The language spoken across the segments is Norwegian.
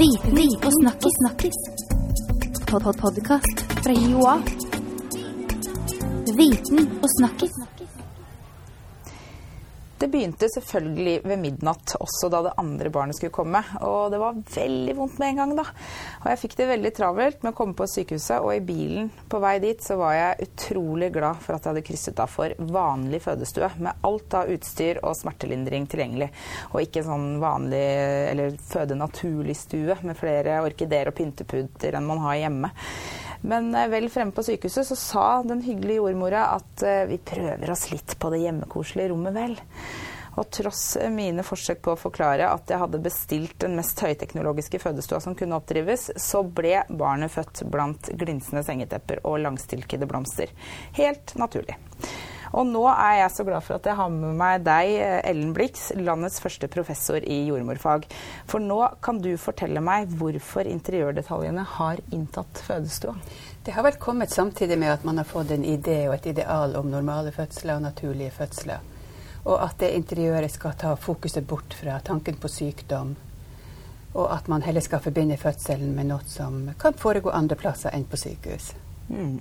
Viten og snakkis. snakkis. Pod -pod Podkast fra Joa. Viten og snakkis. Det begynte selvfølgelig ved midnatt, også da det andre barnet skulle komme. Og det var veldig vondt med en gang, da. Og jeg fikk det veldig travelt med å komme på sykehuset, og i bilen på vei dit så var jeg utrolig glad for at jeg hadde krysset av for vanlig fødestue, med alt av utstyr og smertelindring tilgjengelig. Og ikke sånn vanlig, eller føde naturlig-stue med flere orkideer og pynteputer enn man har hjemme. Men eh, vel fremme på sykehuset så sa den hyggelige jordmora at eh, vi prøver oss litt på det hjemmekoselige rommet, vel. Og tross mine forsøk på å forklare at jeg hadde bestilt den mest høyteknologiske fødestua som kunne oppdrives, så ble barnet født blant glinsende sengetepper og langstilkede blomster. Helt naturlig. Og nå er jeg så glad for at jeg har med meg deg, Ellen Blix, landets første professor i jordmorfag. For nå kan du fortelle meg hvorfor interiørdetaljene har inntatt fødestua. Det har vel kommet samtidig med at man har fått en idé og et ideal om normale fødsler og naturlige fødsler. Og at det interiøret skal ta fokuset bort fra tanken på sykdom. Og at man heller skal forbinde fødselen med noe som kan foregå andre plasser enn på sykehus. Mm.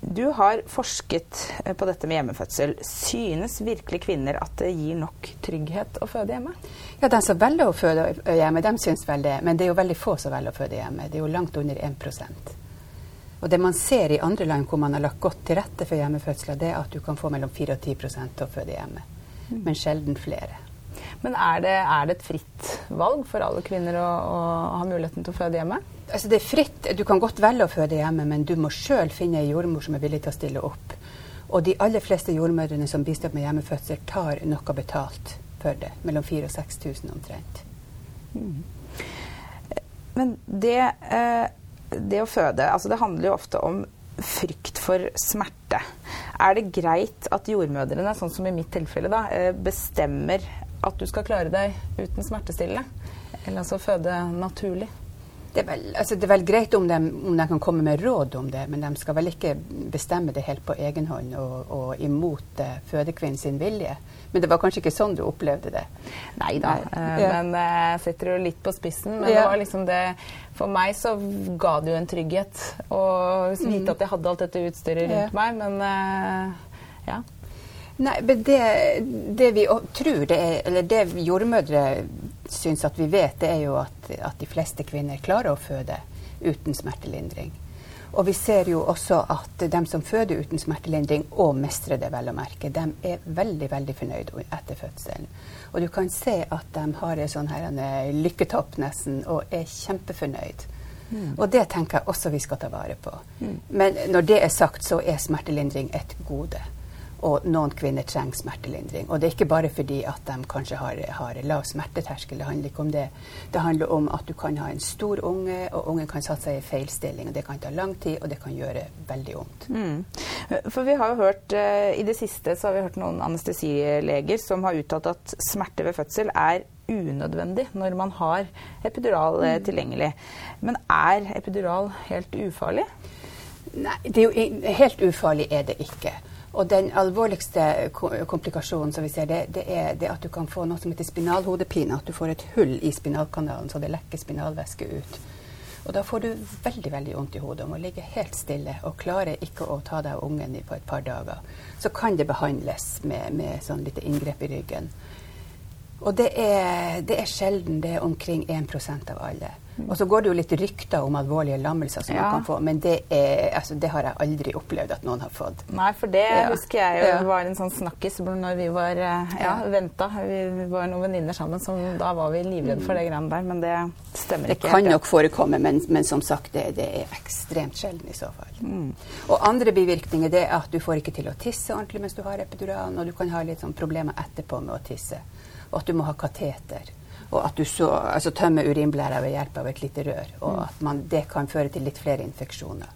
Du har forsket eh, på dette med hjemmefødsel. Synes virkelig kvinner at det gir nok trygghet å føde hjemme? Ja, De som velger å føde hjemme, de syns vel det. Men det er jo veldig få som velger å føde hjemme. Det er jo langt under 1% Og det man ser i andre land hvor man har lagt godt til rette for hjemmefødsler, det er at du kan få mellom 4 og 10 til å føde hjemme. Mm. Men sjelden flere. Men er det, er det, et fritt valg for alle kvinner å, å, ha muligheten til å føde hjemme? Altså det er fritt. Du kan godt velge å føde hjemme, men du må sjøl finne ei jordmor som er villig til å stille opp. Og de aller fleste jordmødrene som bistår med hjemmefødsel, tar noe betalt for det. Mellom 4000 og 6000 omtrent. Mm. Men det, eh, det å føde, altså det handler jo ofte om frykt for smerte. Er det greit at jordmødrene, sånn som i mitt tilfelle, da, eh, bestemmer at du skal klare deg uten smertestillende? Eller altså føde naturlig? Det er, vel, altså det er vel, greit om de, om de, kan komme med råd om det, men de skal vel ikke bestemme det helt på egen hånd og, og imot uh, fødekvinnen sin vilje. Men det var kanskje ikke sånn du opplevde det? Nei da, uh, ja. men jeg uh, setter jo litt på spissen. Men ja. det var liksom det For meg så ga det jo en trygghet å vite mm. at jeg hadde alt dette utstyret rundt ja. meg, men uh, ja. Nei, men det, det, vi tror, det er, eller det jordmødre syns at vi vet, det er jo at, at, de fleste kvinner klarer å føde uten smertelindring. Og vi ser jo også at de som føder uten smertelindring, og mestrer det vel å merke, de er veldig veldig fornøyd etter fødselen. Og du kan se at de har en sånn her, en lykketopp nesten, og er kjempefornøyd. Mm. Og det tenker jeg også vi skal ta vare på. Mm. Men når det er sagt, så er smertelindring et gode. Og noen kvinner trenger smertelindring. Og det er ikke bare fordi at de kanskje har, har, lav smerteterskel. Det handler ikke om det. Det handler om at du kan ha en stor unge, og ungen kan satse seg i feilstilling. og Det kan ta lang tid, og det kan gjøre veldig vondt. Mm. For vi har jo hørt, uh, I det siste så har vi hørt noen anestesileger som har uttalt at smerte ved fødsel er unødvendig når man har epidural mm. tilgjengelig. Men er epidural helt ufarlig? Nei, helt ufarlig er det ikke. Og den alvorligste komplikasjonen som vi ser, det, det, er det at du kan få noe som heter spinalhodepine. At du får et hull i spinalkanalen så det lekker spinalvæske ut. Og da får du veldig veldig vondt i hodet og må ligge helt stille og klarer ikke å ta deg av ungen på et par dager. Så kan det behandles med, med sånn lite inngrep i ryggen. Og det er, det er sjelden. Det er omkring 1% av alle. Og så går det jo litt rykter om alvorlige lammelser som ja. man kan få, men det, er, altså, det, har jeg aldri opplevd at noen har fått. Nei, for det ja. husker jeg jo ja. var en sånn snakkis når vi var eh, ja, venta. Vi var noen venninner sammen, som da var vi livredde for det greiene der, men det stemmer det ikke. Det kan nok forekomme, men, men som sagt, det, det, er ekstremt sjelden i så fall. Mm. Og andre bivirkninger det er at du får ikke til å tisse ordentlig mens du har epiduralen, og du kan ha litt sånn problemer etterpå med å tisse, og at du må ha kateter og at du så, altså, tømmer urinblæra ved hjelp av et lite rør. Og mm. at man, det kan føre til litt flere infeksjoner.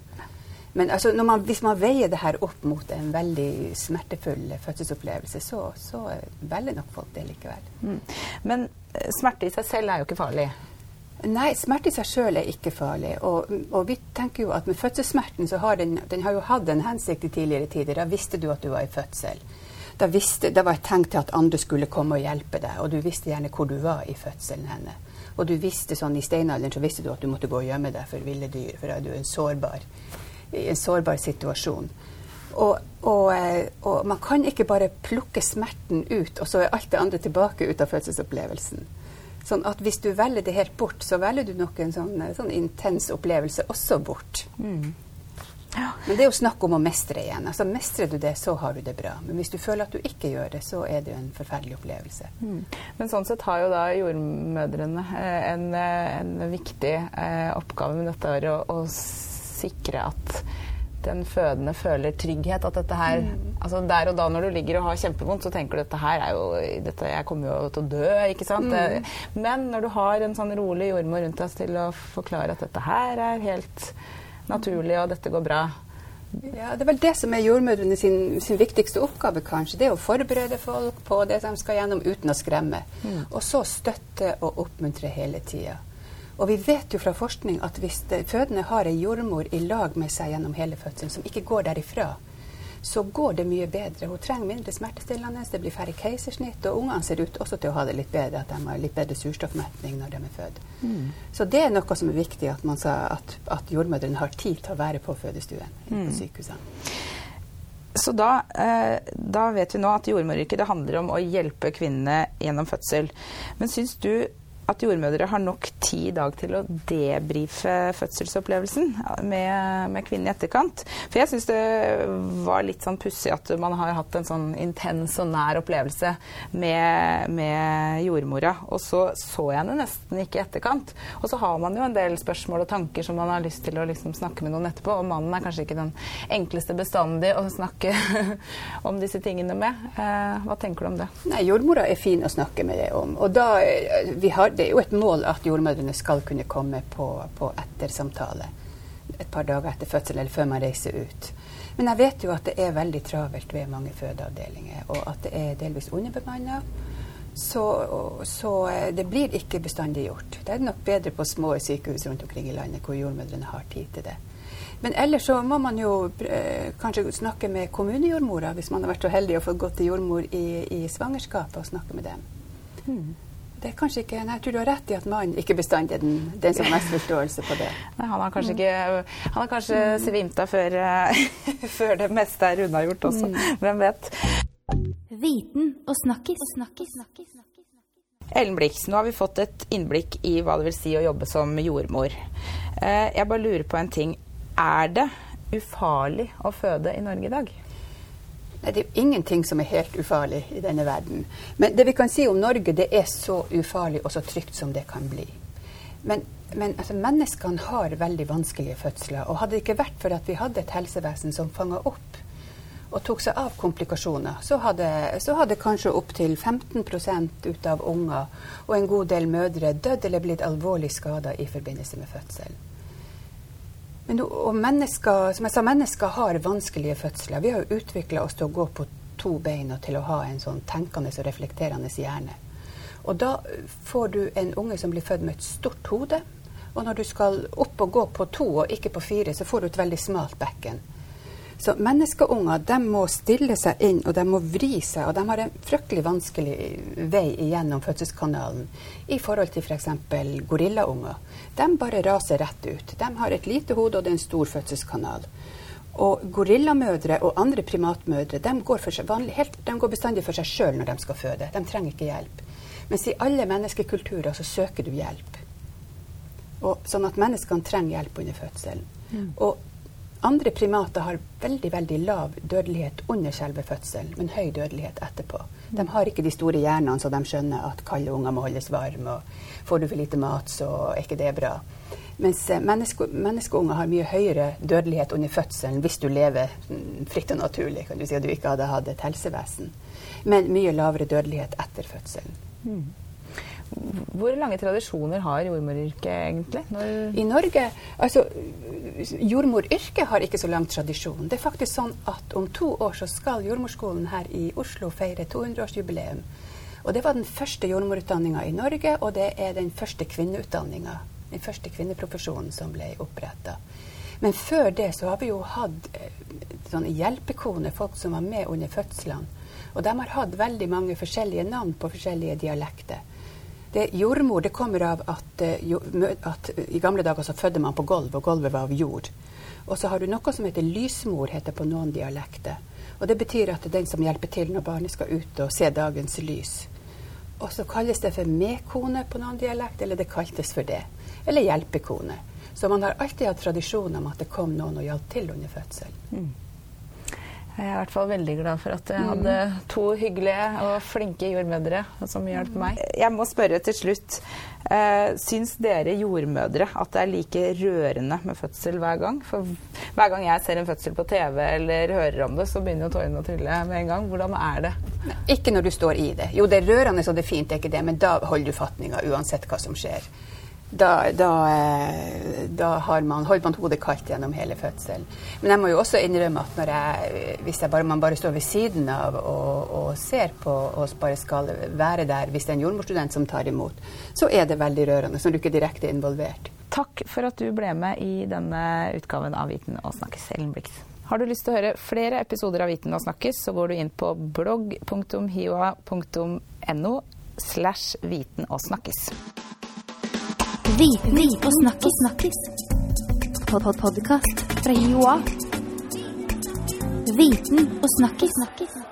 Men altså, man, hvis man veier det her opp mot en veldig smertefull fødselsopplevelse, så, så velger nok folk det likevel. Mm. Men eh, smerte i seg selv er jo ikke farlig? Nei, smerte i seg sjøl er ikke farlig. Og, og, vi tenker jo at med fødselssmerten så har den, den har jo hatt en hensikt i tidligere tider. Da visste du at du var i fødsel da, visste, det var et tegn til at andre skulle komme og hjelpe deg, og du visste gjerne hvor du var i fødselen henne. Og du visste sånn i steinalderen så visste du at du måtte gå og gjemme deg for ville dyr, for da er du en sårbar, en sårbar situasjon. Og, og, eh, og, man kan ikke bare plukke smerten ut, og så er alt det andre tilbake ut av fødselsopplevelsen. Sånn at hvis du velger det helt bort, så velger du nok en sånn, eh, sånn intens opplevelse også bort. Mm. Ja. Men det er jo snakk om å mestre igjen. Altså Mestrer du det, så har du det bra. Men hvis du føler at du ikke gjør det, så er det jo en forferdelig opplevelse. Mm. Men sånn sett har jo da jordmødrene eh, en, en viktig eh, oppgave med dette å, å sikre at den fødende føler trygghet. At dette her mm. altså Der og da når du ligger og har kjempevondt, så tenker du dette her er jo dette, Jeg kommer jo til å dø, ikke sant. Mm. Men når du har en sånn rolig jordmor rundt deg til å forklare at dette her er helt naturlig, og dette går bra. Ja, Det er vel det som er jordmødrene sin, sin, viktigste oppgave, kanskje. Det er å forberede folk på det de skal gjennom, uten å skremme. Mm. Og så støtte og oppmuntre hele tida. Og vi vet jo fra forskning at hvis fødende har ei jordmor i lag med seg gjennom hele fødselen, som ikke går derifra, så går det mye bedre. Hun trenger mindre smertestillende, det blir færre keisersnitt, og ungene ser ut også til å ha det litt bedre, at de har litt bedre surstoffmetning når de er født. Mm. Så det er noe som er viktig, at, man sa, at, at jordmødrene har tid til å være på fødestuen mm. på sykehusene. Så da, eh, da, vet vi nå at jordmoryrket handler om å hjelpe kvinnene gjennom fødsel. Men syns du at jordmødre har nok tid i dag til å debrife fødselsopplevelsen med, med kvinnen i etterkant. For jeg syns det var litt sånn pussig at man har hatt en sånn intens og nær opplevelse med, med jordmora, og så så jeg henne nesten ikke i etterkant. Og så har man jo en del spørsmål og tanker som man har lyst til å liksom snakke med noen etterpå, og mannen er kanskje ikke den enkleste bestandig å snakke om disse tingene med. Eh, hva tenker du om det? Nei, Jordmora er fin å snakke med det om. Og da, eh, vi har det er jo et mål at jordmødrene skal kunne komme på, på ettersamtale et par dager etter fødsel eller før man reiser ut. Men jeg vet jo at det er veldig travelt ved mange fødeavdelinger, og at det er delvis underbemanna. Så, så, eh, det blir ikke bestandig gjort. Det er nok bedre på små sykehus rundt omkring i landet hvor jordmødrene har tid til det. Men ellers så må man jo eh, kanskje snakke med kommunejordmora hvis man har vært så heldig å få gått til jordmor i, i svangerskapet og snakke med dem. Mm det er kanskje ikke, nei, Jeg tror du har rett i at mannen ikke bestandig er den, den som har mest forståelse på det. Nei, han har kanskje, ikke, han har kanskje mm. svimt av før, eh, før, det meste er unnagjort også. Mm. Hvem vet. Viten og snakkis. Snakkis. Ellen Blix, nå har vi fått et innblikk i hva det vil si å jobbe som jordmor. Eh, jeg bare lurer på en ting. Er det ufarlig å føde i Norge i dag? Nei, det er ingenting som er helt ufarlig i denne verden. Men det vi kan si om Norge, det er så ufarlig og så trygt som det kan bli. Men, men altså, menneskene har veldig vanskelige fødsler. Og hadde det ikke vært for at vi hadde et helsevesen som fanga opp og tok seg av komplikasjoner, så hadde, så hadde kanskje opptil 15 ut av unger og en god del mødre dødd eller blitt alvorlig skada i forbindelse med fødsel. Men og mennesker, som jeg sa, mennesker har vanskelige fødsler. Vi har jo utvikla oss til å gå på to bein og til å ha en sånn tenkende og reflekterende hjerne. Og da får du en unge som blir født med et stort hode. Og når du skal opp og gå på to og ikke på fire, så får du et veldig smalt bekken. Så menneskeunger de må stille seg inn, og de må vri seg. Og de har en fryktelig vanskelig vei igjennom fødselskanalen i forhold til f.eks. For gorillaunger. De bare raser rett ut. De har et lite hode, og det er en stor fødselskanal. Og gorillamødre og andre primatmødre de går, vanlig, helt, de går bestandig for seg sjøl når de skal føde. De trenger ikke hjelp. Mens i alle menneskekulturer så søker du hjelp. Og, sånn at menneskene trenger hjelp under fødselen. Mm. Og andre primater har veldig veldig lav dødelighet under selve fødselen, men høy dødelighet etterpå. De har ikke de store hjernene så de skjønner at kalde unger må holdes varme, og får du for lite mat, så er ikke det bra. Mens eh, menneske, menneskeunger har mye høyere dødelighet under fødselen hvis du lever mm, fritt og naturlig, kan du si og du ikke hadde hatt et helsevesen. Men mye lavere dødelighet etter fødselen. Mm. Hvor lange tradisjoner har jordmoryrket egentlig? Når I Norge altså, Jordmoryrket har ikke så lang tradisjon. Det er faktisk sånn at om to år så skal jordmorskolen her i Oslo feire 200-årsjubileum. Og det var den første jordmorutdanninga i Norge, og det er den første kvinneutdanninga. Den første kvinneprofesjonen som ble oppretta. Men før det så har vi jo hatt eh, sånne hjelpekoner, folk som var med under fødslene. Og de har hatt veldig mange forskjellige navn på forskjellige dialekter. Det Jordmor det kommer av at, eh, at i gamle dager så fødte man på gulv, og gulvet var av jord. Og så har du noe som heter lysmor, heter på noen dialekter. Og det betyr at det er den som hjelper til når barnet skal ut og se dagens lys. Og så kalles det for medkone på noen dialekt, eller det kaltes for det. Eller hjelpekone. Så man har alltid hatt tradisjon om at det kom noen og hjalp til under fødsel. Jeg er i hvert fall veldig glad for at jeg hadde to hyggelige og flinke jordmødre som hjalp meg. Jeg må spørre til slutt. Eh, syns dere jordmødre at det er like rørende med fødsel hver gang? For hver gang jeg ser en fødsel på TV eller hører om det, så begynner jo tårene å trille med en gang. Hvordan er det? Ikke når du står i det. Jo, det er rørende og det er fint, det er ikke det, men da holder du fatninga uansett hva som skjer. Da, da, eh, da man, holder man hodet kaldt gjennom hele fødselen. Men jeg må jo også innrømme at jeg, hvis jeg bare, man bare står ved siden av og, og ser på og bare skal være der hvis det er en jordmorstudent som tar imot, så er det veldig rørende når du ikke er direkte involvert. Takk for at du ble med i denne utgaven av Viten og snakkes, Ellen Blix. Har du lyst til å høre flere episoder av Viten og snakkes, så går du inn på blogg.hioa.no slash viten og snakkes. Viten og snakkis. snakkis. Pod -pod Podkast fra Joa. Viten og snakkis. snakkis.